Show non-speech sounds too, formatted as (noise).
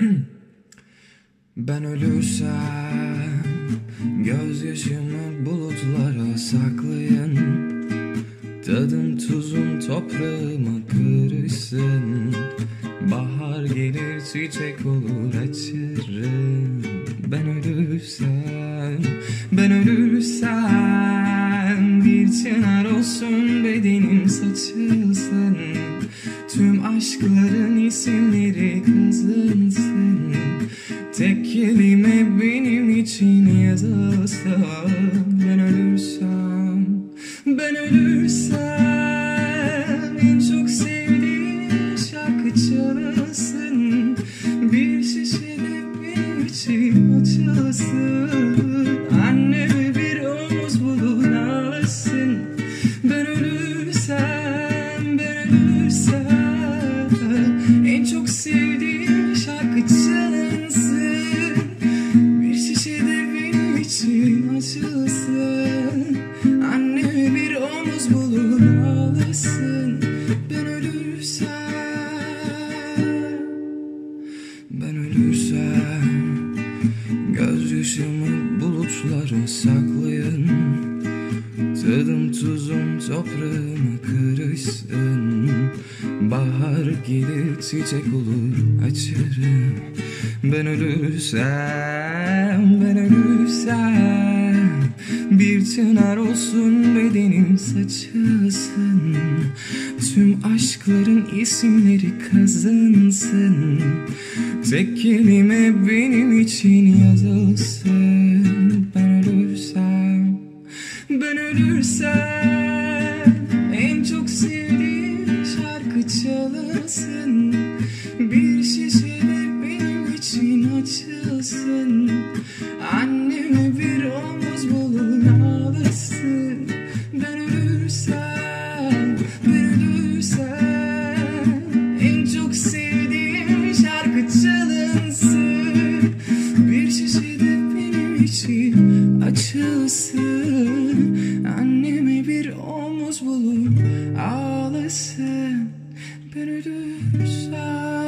(clears throat) Ben ölürsem Gözyaşımı bulutlara saklayın. Tadım tuzum toprağıma kırışsın Bahar gelir çiçek olur açarım. Ben ölürsem Ben ölürsem Bir çınar olsun bedenim saçılsın. Tüm aşkların isimleri kazınsın Tek kelime benim için yazılsa Ben ölürsem Ben ölürsem En çok sevdiğim şarkı çalınsın Bir şişede benim için açılsın Anneme bir omuz bulun ağlasın. Ben Gözyaşımı bulutlara saklayın. Tadım tuzum toprağıma karışsın. Bahar gelir çiçek olur açarım. Ben ölürsem, ben ölürsem Bir çınar olsun bedenim saçılsın Tüm aşkların isimleri kazınsın. Tek kelime benim için yazılsın. Ben ölürsem ben ölürsem açılsın Anneme bir omuz bulun ağlasın. Ben ölürsem